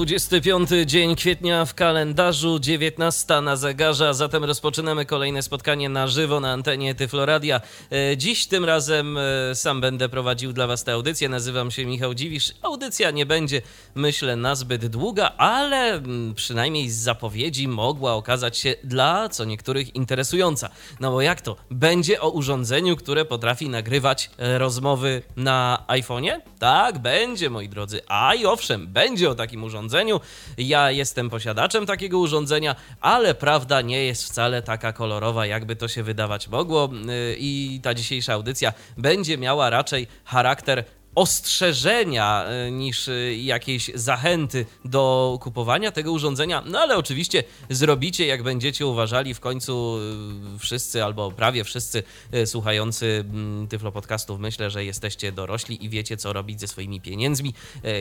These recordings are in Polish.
25 dzień kwietnia w kalendarzu, 19 na zegarze, a zatem rozpoczynamy kolejne spotkanie na żywo na antenie Tyfloradia. E, dziś tym razem e, sam będę prowadził dla Was tę audycję. Nazywam się Michał Dziwisz. Audycja nie będzie, myślę, nazbyt długa, ale mm, przynajmniej z zapowiedzi mogła okazać się dla co niektórych interesująca. No bo jak to? Będzie o urządzeniu, które potrafi nagrywać e, rozmowy na iPhone'ie? Tak, będzie, moi drodzy. A i owszem, będzie o takim urządzeniu urządzeniu. Ja jestem posiadaczem takiego urządzenia, ale prawda nie jest wcale taka kolorowa, jakby to się wydawać mogło. Y, I ta dzisiejsza audycja będzie miała raczej charakter ostrzeżenia e, niż e, jakiejś zachęty do kupowania tego urządzenia. No ale oczywiście zrobicie, jak będziecie uważali w końcu e, wszyscy albo prawie wszyscy słuchający mm, Tyflo Podcastów. Myślę, że jesteście dorośli i wiecie, co robić ze swoimi pieniędzmi.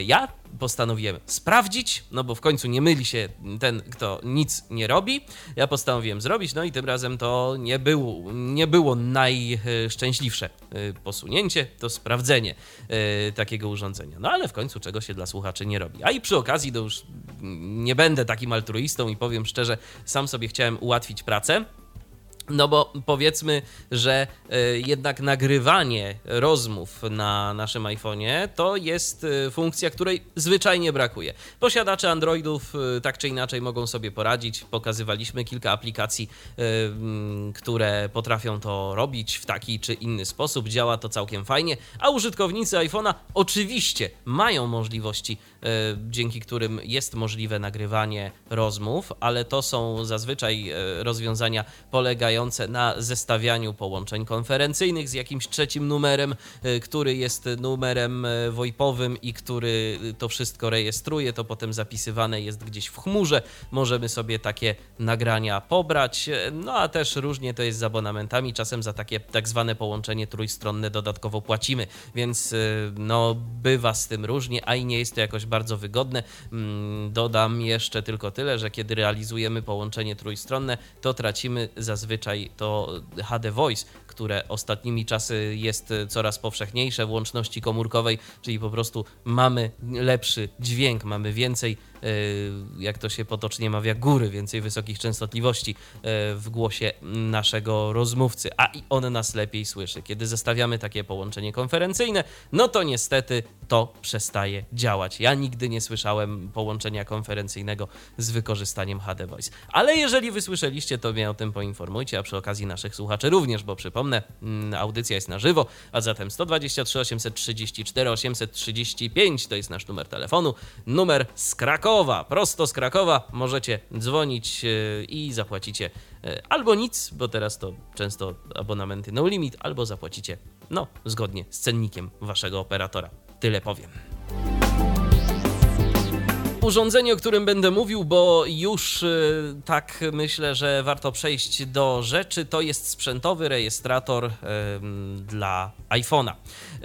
Ja postanowiłem sprawdzić, no bo w końcu nie myli się ten, kto nic nie robi. Ja postanowiłem zrobić, no i tym razem to nie było, nie było najszczęśliwsze posunięcie, to sprawdzenie takiego urządzenia. No ale w końcu czego się dla słuchaczy nie robi. A i przy okazji, to już nie będę takim altruistą i powiem szczerze, sam sobie chciałem ułatwić pracę. No bo powiedzmy, że e, jednak nagrywanie rozmów na naszym iPhone'ie to jest e, funkcja, której zwyczajnie brakuje. Posiadacze Androidów e, tak czy inaczej mogą sobie poradzić. Pokazywaliśmy kilka aplikacji, które potrafią to robić w taki czy inny sposób. Działa to całkiem fajnie, a użytkownicy iPhone'a oczywiście mają możliwości, dzięki którym jest możliwe nagrywanie rozmów, ale to są zazwyczaj rozwiązania polegające polegające na zestawianiu połączeń konferencyjnych z jakimś trzecim numerem, y, który jest numerem y, VoIPowym i który to wszystko rejestruje, to potem zapisywane jest gdzieś w chmurze. Możemy sobie takie nagrania pobrać, no a też różnie to jest z abonamentami. Czasem za takie tak zwane połączenie trójstronne dodatkowo płacimy, więc y, no bywa z tym różnie, a i nie jest to jakoś bardzo wygodne. Mm, dodam jeszcze tylko tyle, że kiedy realizujemy połączenie trójstronne, to tracimy zazwyczaj zazwyczaj to HD Voice, które ostatnimi czasy jest coraz powszechniejsze w łączności komórkowej, czyli po prostu mamy lepszy dźwięk, mamy więcej jak to się potocznie mawia, góry, więcej wysokich częstotliwości e, w głosie naszego rozmówcy, a i on nas lepiej słyszy. Kiedy zestawiamy takie połączenie konferencyjne, no to niestety to przestaje działać. Ja nigdy nie słyszałem połączenia konferencyjnego z wykorzystaniem HD Voice. Ale jeżeli wysłyszeliście, to mnie o tym poinformujcie, a przy okazji naszych słuchaczy również, bo przypomnę, mm, audycja jest na żywo, a zatem 123 834 835 to jest nasz numer telefonu, numer z Krakowa Krakowa, prosto z Krakowa możecie dzwonić e, i zapłacicie e, albo nic, bo teraz to często abonamenty no limit, albo zapłacicie no zgodnie z cennikiem waszego operatora. Tyle powiem urządzenie, o którym będę mówił, bo już y, tak myślę, że warto przejść do rzeczy, to jest sprzętowy rejestrator dla iPhone'a.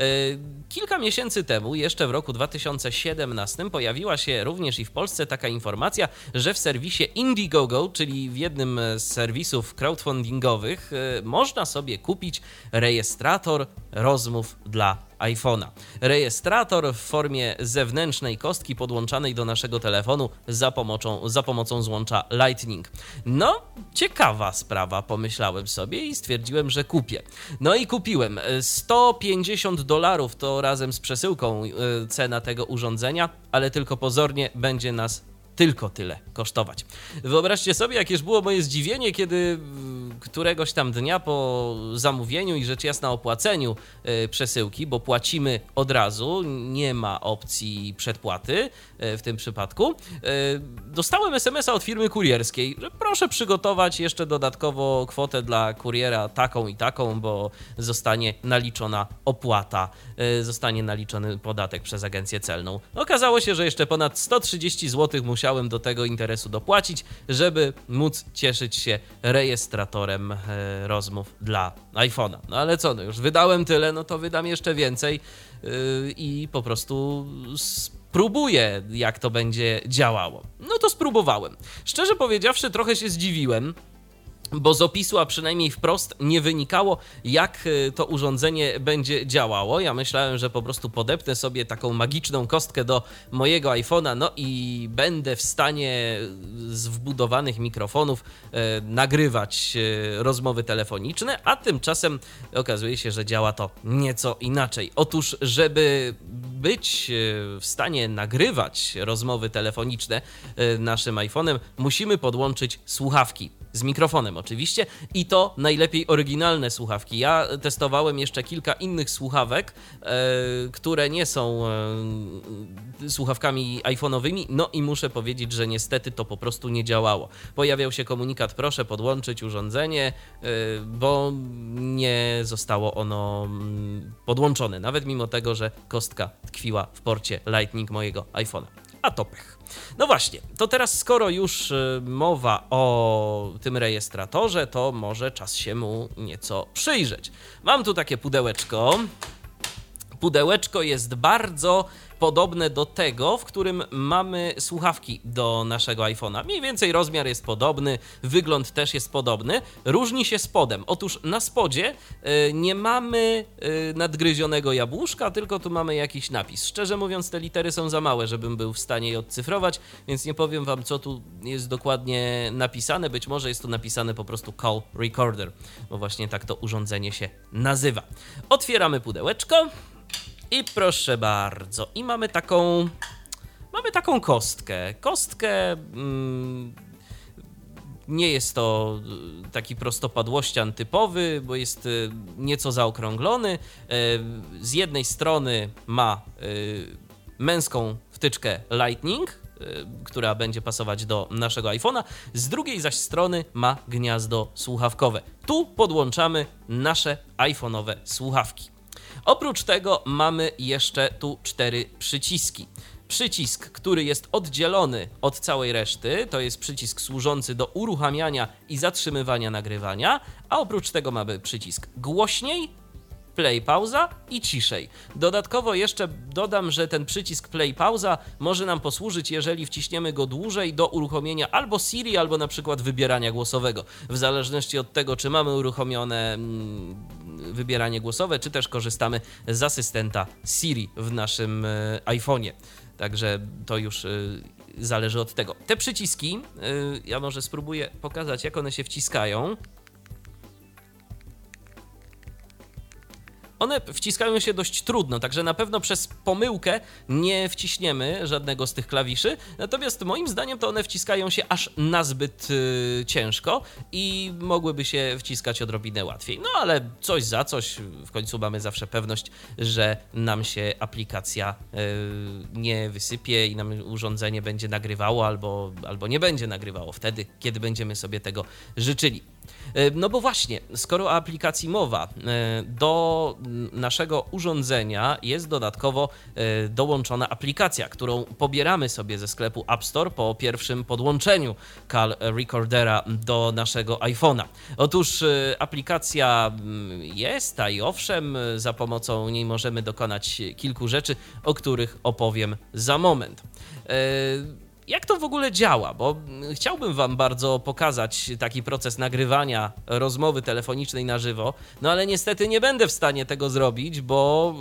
Y, kilka miesięcy temu, jeszcze w roku 2017, pojawiła się również i w Polsce taka informacja, że w serwisie Indiegogo, czyli w jednym z serwisów crowdfundingowych, y, można sobie kupić rejestrator rozmów dla iPhone'a. Rejestrator w formie zewnętrznej kostki podłączanej do naszego telefonu za pomocą, za pomocą złącza Lightning. No, ciekawa sprawa, pomyślałem sobie i stwierdziłem, że kupię. No i kupiłem. 150 dolarów to razem z przesyłką y, cena tego urządzenia, ale tylko pozornie będzie nas tylko tyle kosztować. Wyobraźcie sobie, jakież było moje zdziwienie, kiedy któregoś tam dnia po zamówieniu i rzecz jasna opłaceniu e, przesyłki, bo płacimy od razu, nie ma opcji przedpłaty e, w tym przypadku, e, dostałem SMS-a od firmy kurierskiej, że proszę przygotować jeszcze dodatkowo kwotę dla kuriera taką i taką, bo zostanie naliczona opłata, zostanie naliczony podatek przez agencję celną. Okazało się, że jeszcze ponad 130 zł musiałem do tego interesu dopłacić, żeby móc cieszyć się rejestratorem E, rozmów dla iPhone'a. No ale co, no już wydałem tyle, no to wydam jeszcze więcej e, i po prostu spróbuję, jak to będzie działało. No to spróbowałem. Szczerze powiedziawszy, trochę się zdziwiłem bo z opisu, a przynajmniej wprost, nie wynikało, jak y, to urządzenie będzie działało. Ja myślałem, że po prostu podepnę sobie taką magiczną kostkę do mojego iPhone'a, no i będę w stanie z wbudowanych mikrofonów e, nagrywać e, rozmowy telefoniczne, a tymczasem okazuje się, że działa to nieco inaczej. Otóż, żeby być w stanie nagrywać rozmowy telefoniczne naszym iPhone'em, musimy podłączyć słuchawki z mikrofonem oczywiście i to najlepiej oryginalne słuchawki. Ja testowałem jeszcze kilka innych słuchawek, e, które nie są e, słuchawkami iPhone'owymi, no i muszę powiedzieć, że niestety to po prostu nie działało. Pojawiał się komunikat, proszę podłączyć urządzenie, e, bo nie zostało ono mm, podłączone, nawet mimo tego, że kostka tkwiła w porcie Lightning mojego iPhone'a. A to pech. No właśnie, to teraz skoro już y, mowa o tym rejestratorze, to może czas się mu nieco przyjrzeć. Mam tu takie pudełeczko. Pudełeczko jest bardzo podobne do tego, w którym mamy słuchawki do naszego iPhone'a. Mniej więcej rozmiar jest podobny, wygląd też jest podobny. Różni się spodem. Otóż na spodzie y, nie mamy y, nadgryzionego jabłuszka, tylko tu mamy jakiś napis. Szczerze mówiąc, te litery są za małe, żebym był w stanie je odcyfrować, więc nie powiem wam, co tu jest dokładnie napisane. Być może jest tu napisane po prostu Call Recorder, bo właśnie tak to urządzenie się nazywa. Otwieramy pudełeczko. I proszę bardzo, i mamy taką. Mamy taką kostkę. Kostkę. Mm, nie jest to y, taki prostopadłościan typowy, bo jest y, nieco zaokrąglony. Y, z jednej strony ma męską wtyczkę Lightning, która będzie pasować do naszego iPhone'a, z drugiej zaś strony ma gniazdo słuchawkowe. Tu podłączamy nasze iPhone'owe słuchawki. Oprócz tego mamy jeszcze tu cztery przyciski. Przycisk, który jest oddzielony od całej reszty, to jest przycisk służący do uruchamiania i zatrzymywania nagrywania, a oprócz tego mamy przycisk głośniej, play pauza i ciszej. Dodatkowo jeszcze dodam, że ten przycisk play pauza może nam posłużyć, jeżeli wciśniemy go dłużej do uruchomienia albo Siri, albo na przykład wybierania głosowego. W zależności od tego, czy mamy uruchomione mm, wybieranie głosowe, czy też korzystamy z asystenta Siri w naszym e, iPhone'ie. Także to już e, zależy od tego. Te przyciski, e, ja może spróbuję pokazać, jak one się wciskają. One wciskają się dość trudno, także na pewno przez pomyłkę nie wciśniemy żadnego z tych klawiszy. Natomiast moim zdaniem to one wciskają się aż nazbyt yy, ciężko i mogłyby się wciskać odrobinę łatwiej. No ale coś za coś, w końcu mamy zawsze pewność, że nam się aplikacja yy, nie wysypie i nam urządzenie będzie nagrywało albo, albo nie będzie nagrywało wtedy, kiedy będziemy sobie tego życzyli. E, no bo właśnie, skoro o aplikacji mowa, e, do naszego urządzenia jest dodatkowo e, dołączona aplikacja, którą pobieramy sobie ze sklepu App Store po pierwszym podłączeniu Call Recordera do naszego iPhone'a. Otóż aplikacja jest, a i owszem, za pomocą niej możemy dokonać kilku rzeczy, o których opowiem za moment jak to w ogóle działa? Bo chciałbym Wam bardzo pokazać taki proces nagrywania rozmowy telefonicznej na żywo, no ale niestety nie będę w stanie tego zrobić, bo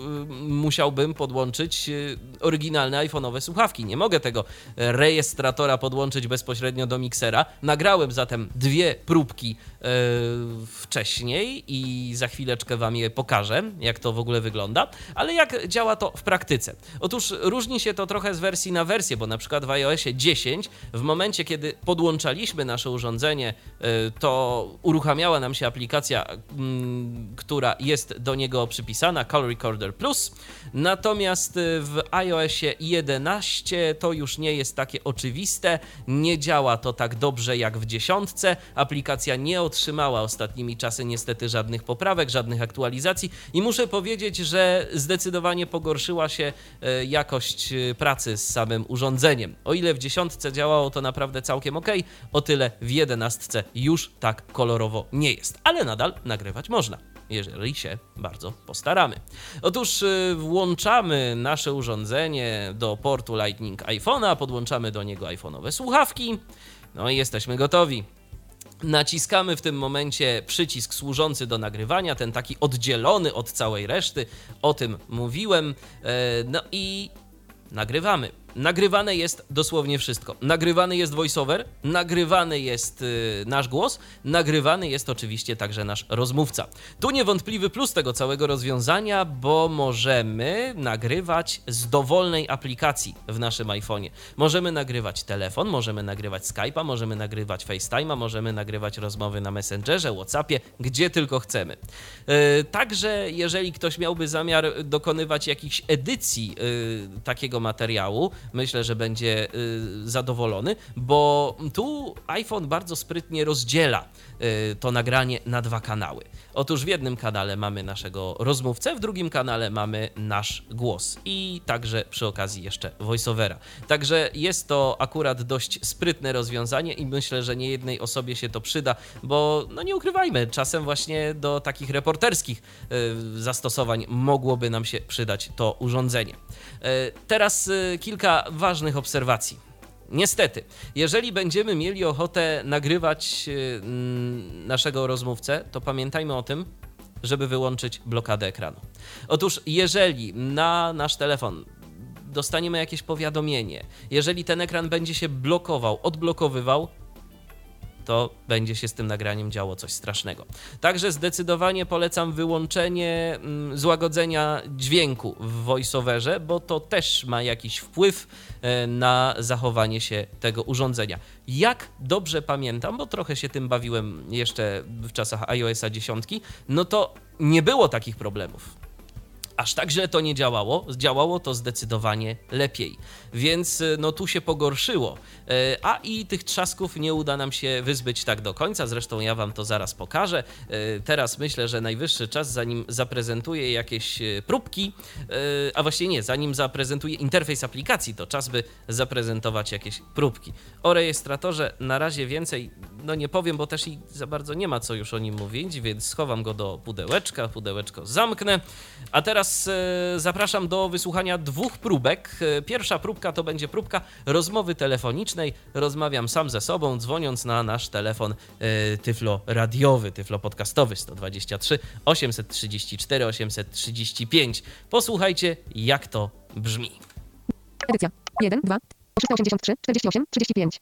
musiałbym podłączyć y, oryginalne iPhone'owe słuchawki. Nie mogę tego rejestratora podłączyć bezpośrednio do miksera. Nagrałem zatem dwie próbki yy, wcześniej i za chwileczkę Wam je pokażę, jak to w ogóle wygląda. Ale jak działa to w praktyce? Otóż różni się to trochę z wersji na wersję, bo na przykład w iOSie 10, w momencie kiedy podłączaliśmy nasze urządzenie, y, to uruchamiała nam się aplikacja, która jest do niego przypisana, Call Recorder Plus. Natomiast y, w iOSie 11 to już nie jest takie oczywiste, nie działa to tak dobrze jak w dziesiątce. Aplikacja nie otrzymała ostatnimi czasy niestety żadnych poprawek, żadnych aktualizacji i muszę powiedzieć, że zdecydowanie pogorszyła się y, jakość pracy z samym urządzeniem. O ile w dziesiątce działało to naprawdę całkiem ok, o tyle w jedenastce już tak kolorowo nie jest, ale nadal nagrywać można. jeżeli się bardzo postaramy. Otóż y, włączamy nasze urządzenie do portu Lightning iPhone'a, podłączamy do niego iPhone'owe słuchawki, no i jesteśmy gotowi. Naciskamy w tym momencie przycisk służący do nagrywania, ten taki oddzielony od całej reszty, o tym mówiłem. E, no i nagrywamy. Nagrywane jest dosłownie wszystko. Nagrywany jest voiceover, nagrywany jest yy, nasz głos, nagrywany jest oczywiście także nasz rozmówca. Tu niewątpliwy plus tego całego rozwiązania, bo możemy nagrywać z dowolnej aplikacji w naszym iPhone'ie. Możemy nagrywać telefon, możemy nagrywać Skype'a, możemy nagrywać FaceTime'a, możemy nagrywać rozmowy na Messengerze, WhatsAppie, gdzie tylko chcemy. Yy, także jeżeli ktoś miałby zamiar dokonywać jakichś edycji yy, takiego materiału, myślę, że będzie y, zadowolony, bo tu iPhone bardzo sprytnie rozdziela to nagranie na dwa kanały. Otóż w jednym kanale mamy naszego rozmówcę, w drugim kanale mamy nasz głos i także przy okazji jeszcze voiceovera. Także jest to akurat dość sprytne rozwiązanie i myślę, że nie jednej osobie się to przyda, bo no nie ukrywajmy, czasem właśnie do takich reporterskich y, zastosowań mogłoby nam się przydać to urządzenie. Teraz kilka ważnych obserwacji. Niestety, jeżeli będziemy mieli ochotę nagrywać y, naszego rozmówcę, to pamiętajmy o tym, żeby wyłączyć blokadę ekranu. Otóż, jeżeli na nasz telefon dostaniemy jakieś powiadomienie, jeżeli ten ekran będzie się blokował, odblokowywał, to będzie się z tym nagraniem działo coś strasznego. Także zdecydowanie polecam wyłączenie mm, złagodzenia dźwięku w voiceoverze, bo to też ma jakiś wpływ e, na zachowanie się tego urządzenia. Jak dobrze pamiętam, bo trochę się tym bawiłem jeszcze w czasach iOS 10, no to nie było takich problemów aż tak źle to nie działało. Działało to zdecydowanie lepiej. Więc y, no tu się pogorszyło. E, a i tych trzasków nie uda nam się wyzbyć tak do końca. Zresztą ja wam to zaraz pokażę. E, teraz myślę, że najwyższy czas, zanim zaprezentuję jakieś e, próbki, a właściwie nie, zanim zaprezentuję interfejs aplikacji, to czas by zaprezentować jakieś próbki. O rejestratorze na razie więcej no nie powiem, bo też i za bardzo nie ma co już o nim mówić, więc schowam go do pudełeczka, pudełeczko zamknę. A teraz e, zapraszam do wysłuchania dwóch próbek. E, pierwsza próbka to będzie próbka rozmowy telefonicznej. Rozmawiam sam ze sobą, dzwoniąc na nasz telefon e, tyflo radiowy, tyflo podcastowy 123 834 835. Posłuchajcie, jak to brzmi. Edycja 1, 2, 383, 48, 35.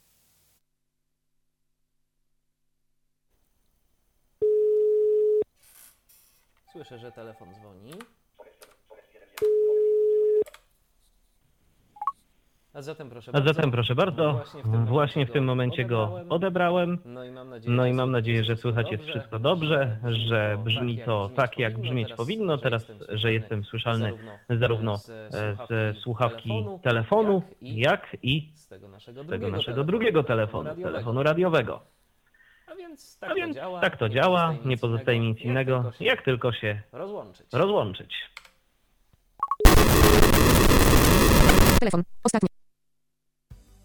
Słyszę, że telefon dzwoni. A zatem proszę A bardzo. zatem proszę bardzo, Właśnie w tym właśnie w tym momencie go odebrałem. No i mam nadzieję, No i że mam nadzieję, że wszystko słychać jest wszystko dobrze, że brzmi to tak, jak brzmieć powinno. Teraz, że jestem słyszalny zarówno z słuchawki telefonu, jak i z tego naszego tego naszego drugiego telefonu, telefonu radiowego. A więc tak A więc to działa. tak to działa, nie pozostaje mi nic innego, jak jak tylko się rozłączyć. rozłączyć. Telefon. Ostatni.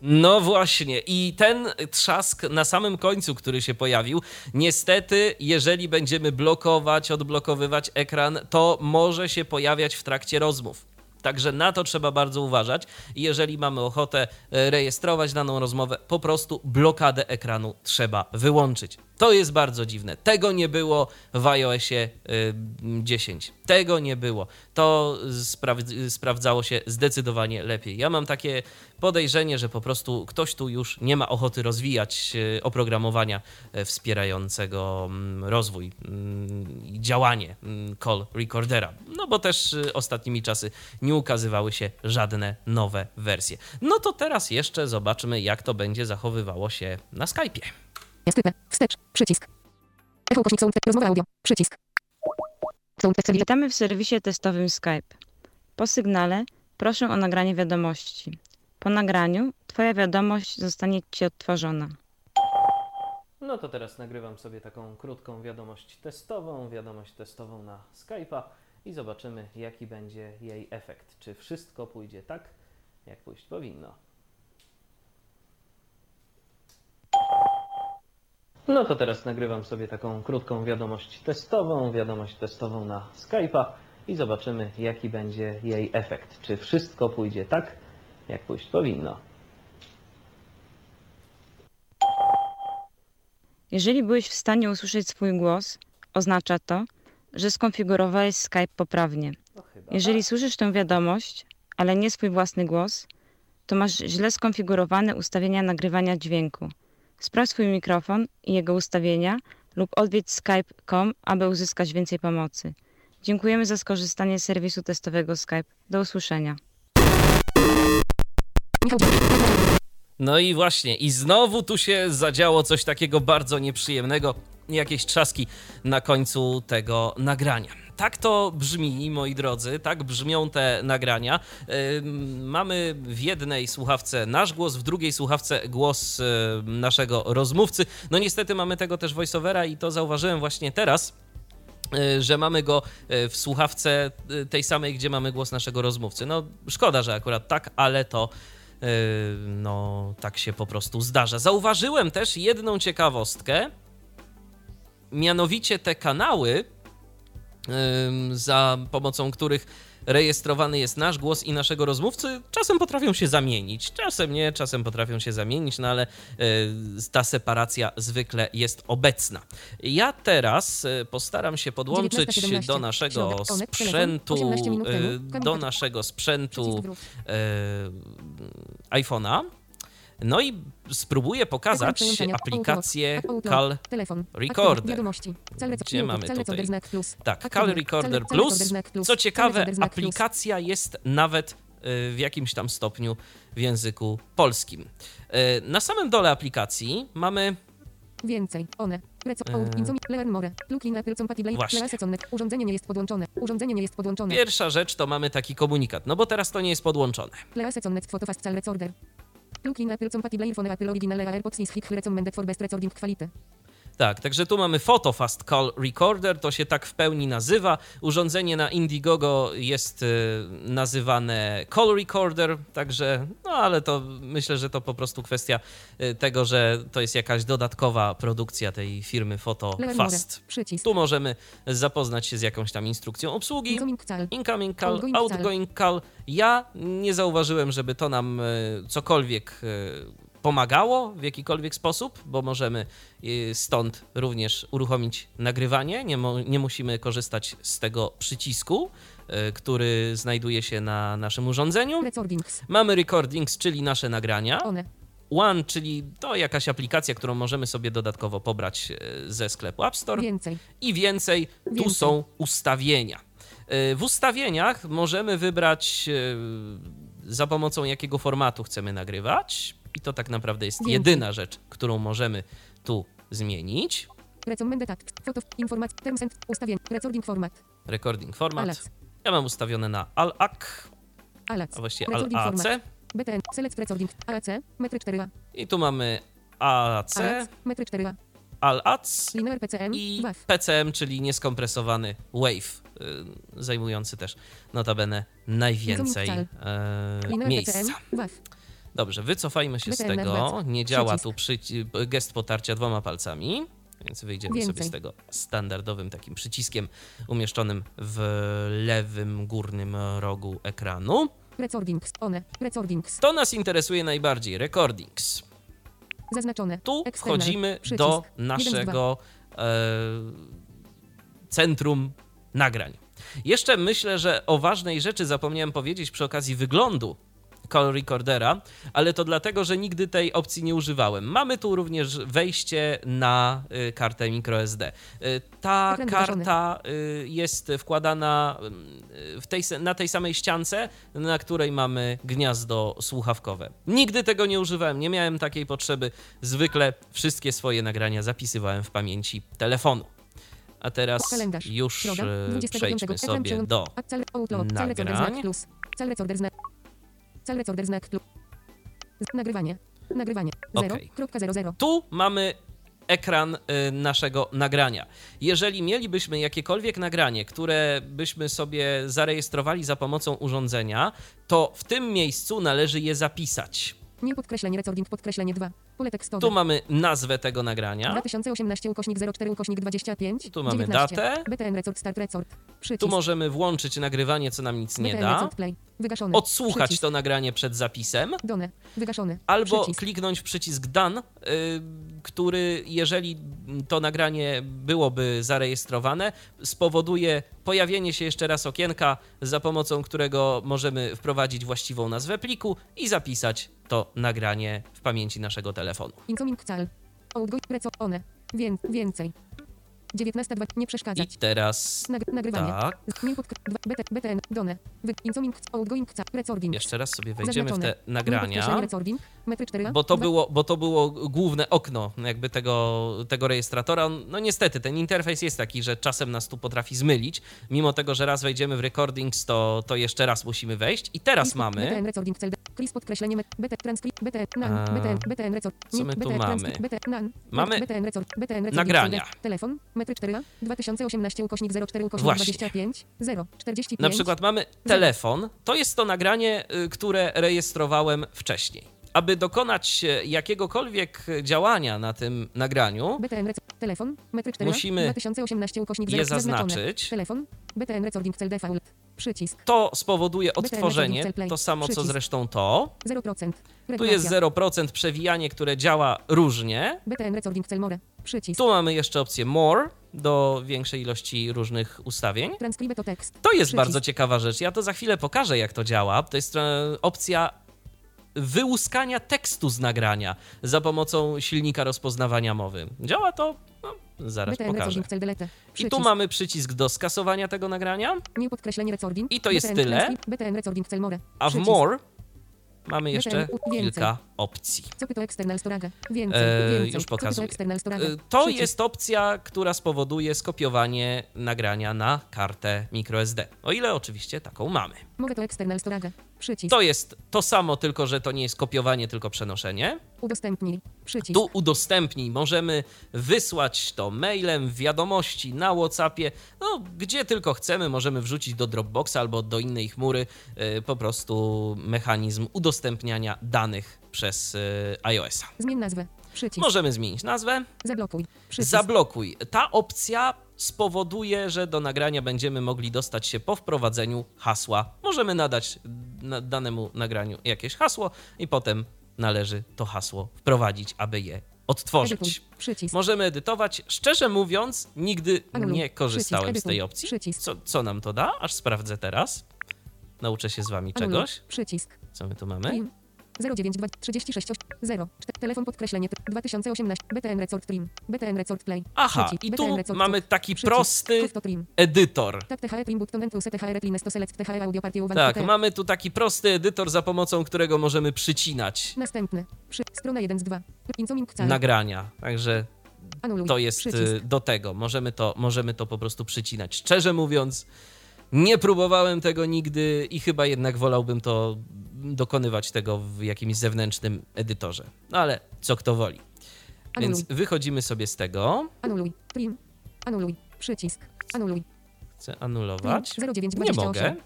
No właśnie, i ten trzask na samym końcu, który się pojawił, niestety, jeżeli będziemy blokować, odblokowywać ekran, to może się pojawiać w trakcie rozmów. Także na to trzeba bardzo uważać. Jeżeli mamy ochotę e, rejestrować daną rozmowę, po prostu blokadę ekranu trzeba wyłączyć. To jest bardzo dziwne. Tego nie było w iOSie 10. Tego nie było. To spra- sprawdzało się zdecydowanie lepiej. Ja mam takie podejrzenie, że po prostu ktoś tu już nie ma ochoty rozwijać e, oprogramowania e, wspierającego rozwój i działanie call recordera. No bo też e, ostatnimi czasy nie ukazywały się żadne nowe wersje. No to teraz jeszcze zobaczmy, jak to będzie zachowywało się na Skype'ie. Skrypę. Wstecz. Przycisk. Echo ukośnik sound. Rozmowa audio. Przycisk. Sound Witamy w serwisie testowym Skype. Po sygnale proszę o nagranie wiadomości. Po nagraniu Twoja wiadomość zostanie Ci odtworzona. No to teraz nagrywam sobie taką krótką wiadomość testową, wiadomość testową na Skype'a i zobaczymy, jaki będzie jej efekt. Czy wszystko pójdzie tak, jak pójść powinno. No to teraz nagrywam sobie taką krótką wiadomość testową, wiadomość testową na Skype'a i zobaczymy, jaki będzie jej efekt. Czy wszystko pójdzie tak, jak pójść powinno. Jeżeli byłeś w stanie usłyszeć swój głos, oznacza to, że skonfigurowałeś Skype poprawnie. Jeżeli słyszysz tę wiadomość, ale nie swój własny głos, to masz źle skonfigurowane ustawienia nagrywania dźwięku. Sprawdź swój mikrofon i jego ustawienia lub odwiedź skype.com, aby uzyskać więcej pomocy. Dziękujemy za skorzystanie z serwisu testowego Skype. Do usłyszenia. No i właśnie, i znowu tu się zadziało coś takiego bardzo nieprzyjemnego, jakieś trzaski na końcu tego nagrania. Tak to brzmi, moi drodzy, tak brzmią te nagrania. Mamy w jednej słuchawce nasz głos, w drugiej słuchawce głos naszego rozmówcy. No niestety mamy tego też voiceovera i to zauważyłem właśnie teraz y, że mamy go y, w słuchawce y, tej samej, gdzie mamy głos naszego rozmówcy. No szkoda, że akurat tak, ale to no tak się po prostu zdarza. Zauważyłem też jedną ciekawostkę, mianowicie te kanały, za pomocą których rejestrowany jest nasz głos i naszego rozmówcy, czasem potrafią się zamienić, czasem nie, czasem potrafią się zamienić, no ale y, ta separacja zwykle jest obecna. Ja teraz y, postaram się podłączyć 19:17. do naszego sprzętu, 18 minut temu. y, Kamil do naszego sprzętu iPhone'a. No i spróbuję pokazać aplikację. Telefon. Recorder. Gdzie mamy tutaj? Tak, Cel- Recorder cel Plus. Co ciekawe, aplikacja jest nawet e, w jakimś tam stopniu w języku polskim. E, Na samym dole aplikacji mamy Więcej. One. Compatible. Właśnie. Urządzenie nie jest podłączone. Urządzenie nie jest podłączone. pierwsza rzecz, to mamy taki komunikat, no bo teraz to nie jest podłączone. Plugin Apple Compatible Earphone Apple Original AirPods is hit recommended for best recording quality. Tak, także tu mamy Photo Fast Call Recorder, to się tak w pełni nazywa. Urządzenie na Indiegogo jest y, nazywane Call Recorder, także, no ale to myślę, że to po prostu kwestia y, tego, że to jest jakaś dodatkowa produkcja tej firmy Photo. Fast. Tu możemy zapoznać się z jakąś tam instrukcją obsługi. Incoming call. Incoming call, Outgoing call. Ja nie zauważyłem, żeby to nam y, cokolwiek pomagało w jakikolwiek sposób, bo możemy y, stąd również uruchomić nagrywanie. Nie, mo- nie musimy korzystać z tego przycisku, y, który znajduje się na naszym urządzeniu. Recordings. Mamy recordings, czyli nasze nagrania. One. One, czyli to jakaś aplikacja, którą możemy sobie dodatkowo pobrać y, ze sklepu App Store Więcej. i więcej, tu Więcej. są ustawienia. W ustawieniach możemy wybrać za pomocą jakiego formatu chcemy nagrywać i to tak naprawdę jest jedyna rzecz, którą możemy tu zmienić. Recommended act. Foto. Informacja. Terms and. Ustawień. Recording format. Recording format. Alac. Ja mam ustawione na ALAC, Alac. a właściwie Recording ALAC format. BTN. Select recording. AAC. Metry 4A. i tu mamy AAC, AAC. Metry 4A. ALAC Linear PCM. i WAV. PCM, czyli nieskompresowany WAV, y, zajmujący też notabene najwięcej e, miejsca. PCM. Dobrze, wycofajmy się z tego. Nie działa tu gest potarcia dwoma palcami, więc wyjdziemy sobie Więcej. z tego standardowym takim przyciskiem umieszczonym w lewym górnym rogu ekranu. Recordings. One. Recordings. To nas interesuje najbardziej. Recordings. Zaznaczone. Tu External. wchodzimy Przycisk. do naszego e, centrum nagrań. Jeszcze myślę, że o ważnej rzeczy zapomniałem powiedzieć przy okazji wyglądu call recordera, ale to dlatego, że nigdy tej opcji nie używałem. Mamy tu również wejście na y, kartę microSD. Y, Ta karta y, jest wkładana w tej, na tej samej ściance, na której mamy gniazdo słuchawkowe. Nigdy tego nie używałem, nie miałem takiej potrzeby. Zwykle wszystkie swoje nagrania zapisywałem w pamięci telefonu. A teraz już Środa. 25. przejdźmy sobie do nagrań. Znak plus. Cel recorder znak. Plus. Nagrywanie. Nagrywanie. Okej. 0.00. Tu mamy ekran y, naszego nagrania. Jeżeli mielibyśmy jakiekolwiek nagranie, które byśmy sobie zarejestrowali za pomocą urządzenia, to w tym miejscu należy je zapisać. Nie podkreślenie recording podkreślenie 2. Pole tekstowe. Tu mamy nazwę tego nagrania. 2018 ukośnik 04 ukośnik 25. Tu mamy 19. datę. BTN Record Start Record. Przycisk. Tu możemy włączyć nagrywanie, co nam nic nie BTN da. Record Play. Wygaszony. Odsłuchać Przycisk. to nagranie przed zapisem. Done. Wygaszony. Albo Przycisk. kliknąć w przycisk Done, y, który, jeżeli to nagranie byłoby zarejestrowane, spowoduje pojawienie się jeszcze raz okienka, za pomocą którego możemy wprowadzić właściwą nazwę pliku i zapisać to nagranie w pamięci naszego telefonu. Incoming cal. Outgoing reco. One. Wię, więcej. 19.2. Nie I teraz Nag nagrywanie. tak, BTN. Done. Incoming outgoing. Recording. jeszcze raz sobie wejdziemy w te nagrania. podkreślenie recording. Metry 4. Bo to, było, bo to było główne okno jakby tego, tego rejestratora. No niestety, ten interfejs jest taki, że czasem nas tu potrafi zmylić. Mimo tego, że raz wejdziemy w recordings, to, to jeszcze raz musimy wejść. I teraz mamy... BTN recording cel. Podkreślenie. met- BT transkrypt. BTN. Nan. BTN. BTN record. co my tu BTN mamy? BTN. Mamy BTN. BTN nagrania. Telefon. Metry 4. 2018 ukośnik 04 ukośnik Właśnie. 25. 0. 45. Na przykład mamy telefon. To jest to nagranie, y, które rejestrowałem wcześniej. Aby dokonać jakiegokolwiek działania na tym nagraniu, BTN telefon, metry 4, Musimy 2018 ukośnik je 0 zaznaczone. zaznaczyć. Telefon, BTN recording cel default, przycisk, to spowoduje odtworzenie, to samo co zresztą to. 0%. Tu jest 0% przewijanie, które działa różnie. BTN recording cel more, przycisk, Tu mamy jeszcze opcję More do większej ilości różnych ustawień. to jest bardzo ciekawa rzecz. Ja to za chwilę pokażę, jak to działa. To jest e, opcja wyłuskania tekstu z nagrania za pomocą silnika rozpoznawania mowy. Działa to? No, zaraz pokażę. I tu mamy przycisk do skasowania tego nagrania, nie podkreślenie recording. I to jest tyle. BTN recording cel more, a w. More mamy jeszcze kilka opcji. Co external storage? Więcej, E, więcej. już pokazuję. E, To jest opcja, która spowoduje skopiowanie nagrania na kartę microSD. O ile oczywiście taką mamy. Mogę to external storage, przycisk, To jest to samo, tylko że to nie jest kopiowanie, tylko przenoszenie. udostępnij, przycisk, Tu udostępnij. Możemy wysłać to mailem, w wiadomości, na WhatsAppie, no gdzie tylko chcemy. Możemy wrzucić do Dropboxa albo do innej chmury y, po prostu mechanizm udostępniania danych przez y, iOS-a. zmień nazwę, przycisk, Możemy zmienić nazwę. zablokuj, przycisk, Zablokuj. Ta opcja spowoduje, że do nagrania będziemy mogli dostać się po wprowadzeniu hasła. Możemy nadać na danemu nagraniu jakieś hasło i potem należy to hasło wprowadzić, aby je odtworzyć. Możemy edytować. Szczerze mówiąc, nigdy nie korzystałem z tej opcji. Co, co nam to da? Aż sprawdzę teraz. Nauczę się z wami czegoś. przycisk, Co my tu mamy? Trim. 092 36 0 Telefon podkreślenie 2018 BTN Resort Trim. BTN Resort Play. Aha, i tu mamy taki prosty edytor. Tak Tak, mamy tu taki prosty edytor, za pomocą którego możemy przycinać Następny. Przy, Strona 1 z 2 Incoming call nagrania. Także to jest y, do tego. Możemy to, możemy to po prostu przycinać. Szczerze mówiąc, nie próbowałem tego nigdy i chyba jednak wolałbym to dokonywać tego w jakimś zewnętrznym edytorze. No ale co kto woli. Anuluj Więc wychodzimy sobie z tego. Anuluj Trim Anuluj Przycisk Anuluj Chcę Trim anulować. Nie 0928 mogę.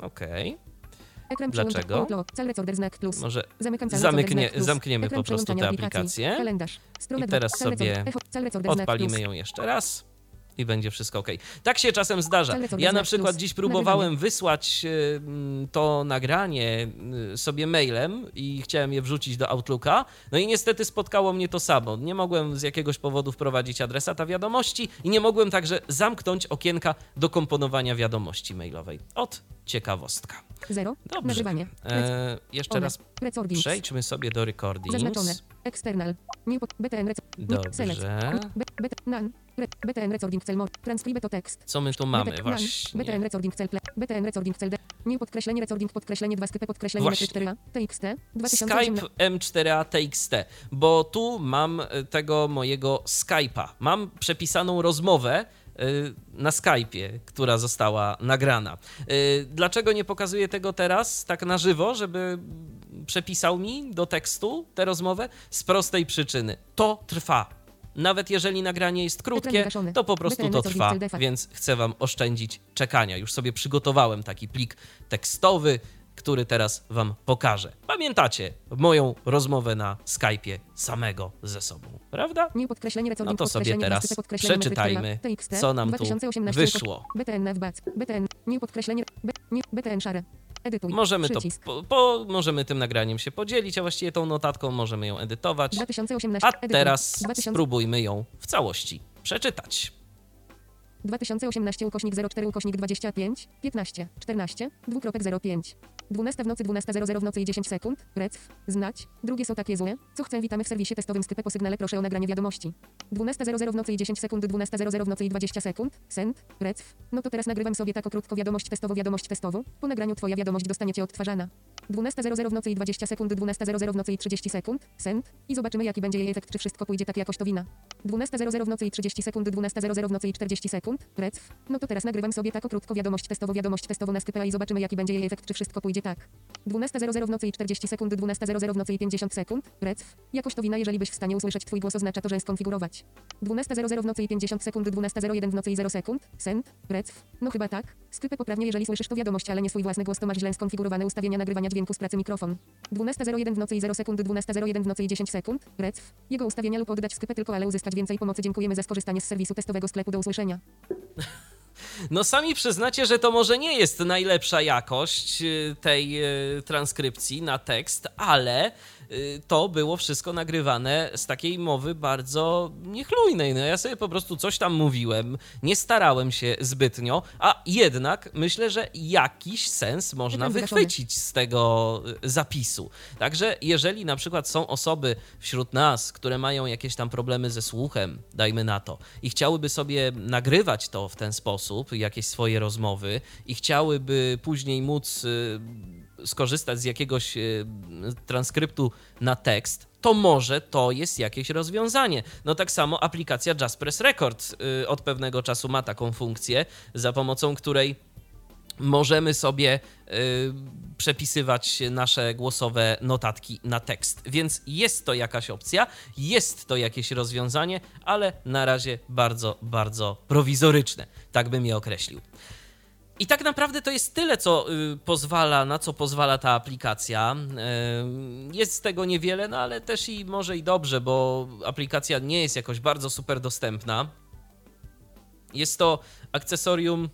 Okej. Ekran Dlaczego? Może plus. zamkniemy po prostu tę aplikację. I teraz sobie odpalimy ją jeszcze raz i będzie wszystko ok. Tak się czasem zdarza. Ja na przykład dziś próbowałem wysłać y, mm, to nagranie y, sobie mailem i chciałem je wrzucić do Outlooka. No i niestety spotkało mnie to samo. Nie mogłem z jakiegoś powodu wprowadzić adresata wiadomości i nie mogłem także zamknąć okienka do komponowania wiadomości mailowej. Od ciekawostka. Zero. Dobrze. Nagrywanie. E, jeszcze raz przejdźmy sobie do recordings. Zaznaczone. External. Pod BTN. Dobrze. Nan. BTN recording cel mod. Transkrybe to tekst. Co my tu mamy właśnie? BTN recording cel. BTN recording cel. Nie podkreślenie recording podkreślenie 2 sklepy podkreślenie Właśnie. metry 4a. TXT. Skype 2018. M4A TXT, bo tu mam e, tego mojego Skype'a. Mam przepisaną rozmowę e, na Skype'ie, która została nagrana. E, Dlaczego nie pokazuję tego teraz tak na żywo, żeby przepisał mi do tekstu tę rozmowę? Z prostej przyczyny. To trwa. Nawet jeżeli nagranie jest krótkie, to po prostu to trwa, więc chcę wam oszczędzić czekania. Już sobie przygotowałem taki plik tekstowy, który teraz Wam pokażę. Pamiętacie moją rozmowę na Skype'ie samego ze sobą, prawda? Nie podkreślenie No to sobie teraz przeczytajmy, co nam tu 2018 wyszło. BTN. BTN. Nie podkreślenie. BTN szare. Edytuj. Możemy to, po, po, możemy tym nagraniem się podzielić, a właściwie tą notatką możemy ją edytować. 2018. A teraz 2000, spróbujmy ją w całości przeczytać. 2018 ukośnik 04 ukośnik 25 15 14 2.05 12 w nocy 12.00 w nocy i 10 sekund. Recf. Znać. Drugie są takie złe. Co chcę witamy w serwisie testowym Skype po sygnale proszę o nagranie wiadomości. 12.00 w nocy i 10 sekund 12.00 w nocy i 20 sekund. Send. Recf. No to teraz nagrywam sobie tak krótko wiadomość testowo wiadomość testowo. Po nagraniu twoja wiadomość dostaniecie odtwarzana. 12.00 w nocy i 20 sekund 12.00 w nocy i 30 sekund. Send. I zobaczymy jaki będzie jej efekt czy wszystko pójdzie tak jakoś to wina. 12.00 w nocy i 30 sekund 12.00 w nocy i 40 sekund. Recf. No to teraz nagrywam sobie tak krótko wiadomość testowo wiadomość testowo na Skype'a i zobaczymy jaki będzie jej efekt czy wszystko pójdzie tak. 12.00 w nocy i 40 sekund 12.00 w nocy i 50 sekund. Recf. Jakoś to wina jeżeli byś w stanie usłyszeć twój głos oznacza to, że skonfigurować. 12.00 w nocy i 50 sekund 12.01 w nocy i 0 sekund. Send. Recf. No chyba tak. Skype poprawnie jeżeli słyszysz to wiadomość, ale nie swój własny głos to masz źle skonfigurowane ustawienia nagrywania dźwięku z pracy mikrofon. 12.01 w nocy i 0 sekund 12.01 w nocy i 10 sekund. Recf. Jego ustawienia lub oddać Skype tylko ale uzyskać więcej pomocy. Dziękujemy za skorzystanie z serwisu testowego sklepu do usłyszenia. No sami przyznacie, że to może nie jest najlepsza jakość y, tej y, transkrypcji na tekst, ale to było wszystko nagrywane z takiej mowy bardzo niechlujnej. No ja sobie po prostu coś tam mówiłem, nie starałem się zbytnio, a jednak myślę, że jakiś sens można wychwycić z tego y, zapisu. Także jeżeli na przykład są osoby wśród nas, które mają jakieś tam problemy ze słuchem, dajmy na to, i chciałyby sobie nagrywać to w ten sposób, jakieś swoje rozmowy, i chciałyby później móc y, skorzystać z jakiegoś y, transkryptu na tekst, to może to jest jakieś rozwiązanie. No tak samo aplikacja Just Press Record y, od pewnego czasu ma taką funkcję, za pomocą której możemy sobie y, przepisywać nasze głosowe notatki na tekst. Więc jest to jakaś opcja, jest to jakieś rozwiązanie, ale na razie bardzo, bardzo prowizoryczne. Tak bym je określił. I tak naprawdę to jest tyle, co y, pozwala, na co pozwala ta aplikacja. Y, Jest z tego niewiele, no ale też i może i dobrze, bo aplikacja nie jest jakoś bardzo super dostępna. Jest to akcesorium,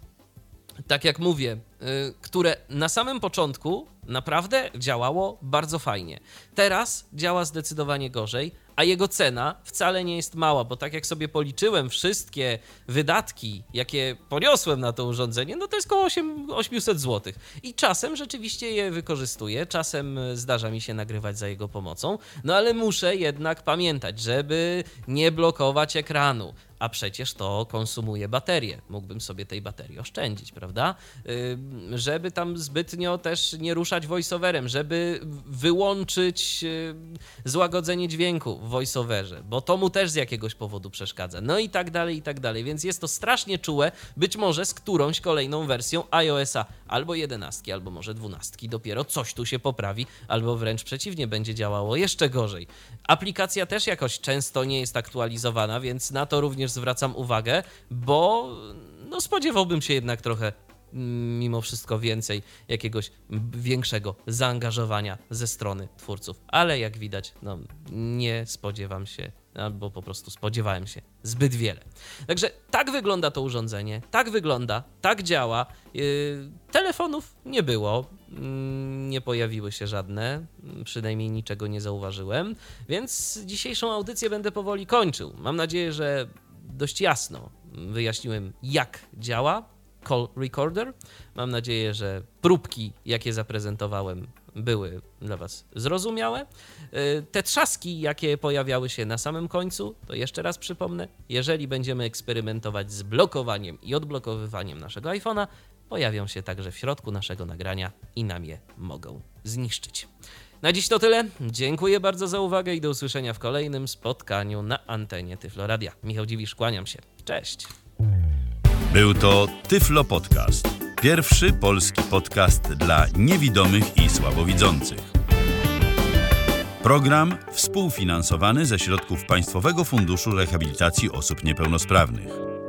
tak jak mówię, y, które na samym początku naprawdę działało bardzo fajnie. Teraz działa zdecydowanie gorzej, a jego cena wcale nie jest mała, bo tak jak sobie policzyłem wszystkie wydatki, jakie poniosłem na to urządzenie, no to jest około 8, 800 zł. I czasem rzeczywiście je wykorzystuję, czasem zdarza mi się nagrywać za jego pomocą, no ale muszę jednak pamiętać, żeby nie blokować ekranu, a przecież to konsumuje baterię. Mógłbym sobie tej baterii oszczędzić, prawda? Żeby tam zbytnio też nie ruszać voiceoverem, żeby wyłączyć złagodzenie dźwięku w voiceoverze, bo to mu też z jakiegoś powodu przeszkadza. No i tak dalej, i tak dalej. Więc jest to strasznie czułe, być może z którąś kolejną wersją iOS-a albo 11, albo może 12 dopiero coś tu się poprawi, albo wręcz przeciwnie, będzie działało jeszcze gorzej. Aplikacja też jakoś często nie jest aktualizowana, więc na to również zwracam uwagę, bo no spodziewałbym się jednak trochę mm, mimo wszystko więcej jakiegoś większego zaangażowania ze strony twórców. Ale jak widać, no, nie spodziewam się, albo po prostu spodziewałem się zbyt wiele. Także tak wygląda to urządzenie, tak wygląda, tak działa. Yy, telefonów nie było, mm, nie pojawiły się żadne, mm, przynajmniej niczego nie zauważyłem, więc dzisiejszą audycję będę powoli kończył. Mam nadzieję, że dość jasno wyjaśniłem, jak działa Call Recorder. Mam nadzieję, że próbki, jakie zaprezentowałem, były dla Was zrozumiałe. Y, Te trzaski, jakie pojawiały się na samym końcu, to jeszcze raz przypomnę, jeżeli będziemy eksperymentować z blokowaniem i odblokowywaniem naszego iPhone'a, pojawią się także w środku naszego nagrania i nam je mogą zniszczyć. Na dziś to tyle. Dziękuję bardzo za uwagę i do usłyszenia w kolejnym spotkaniu na antenie Tyfloradia. Michał Dziwisz, kłaniam się. Cześć. Był to Tyflo Podcast. Pierwszy polski podcast dla niewidomych i słabowidzących. Program współfinansowany ze środków Państwowego Funduszu Rehabilitacji Osób Niepełnosprawnych.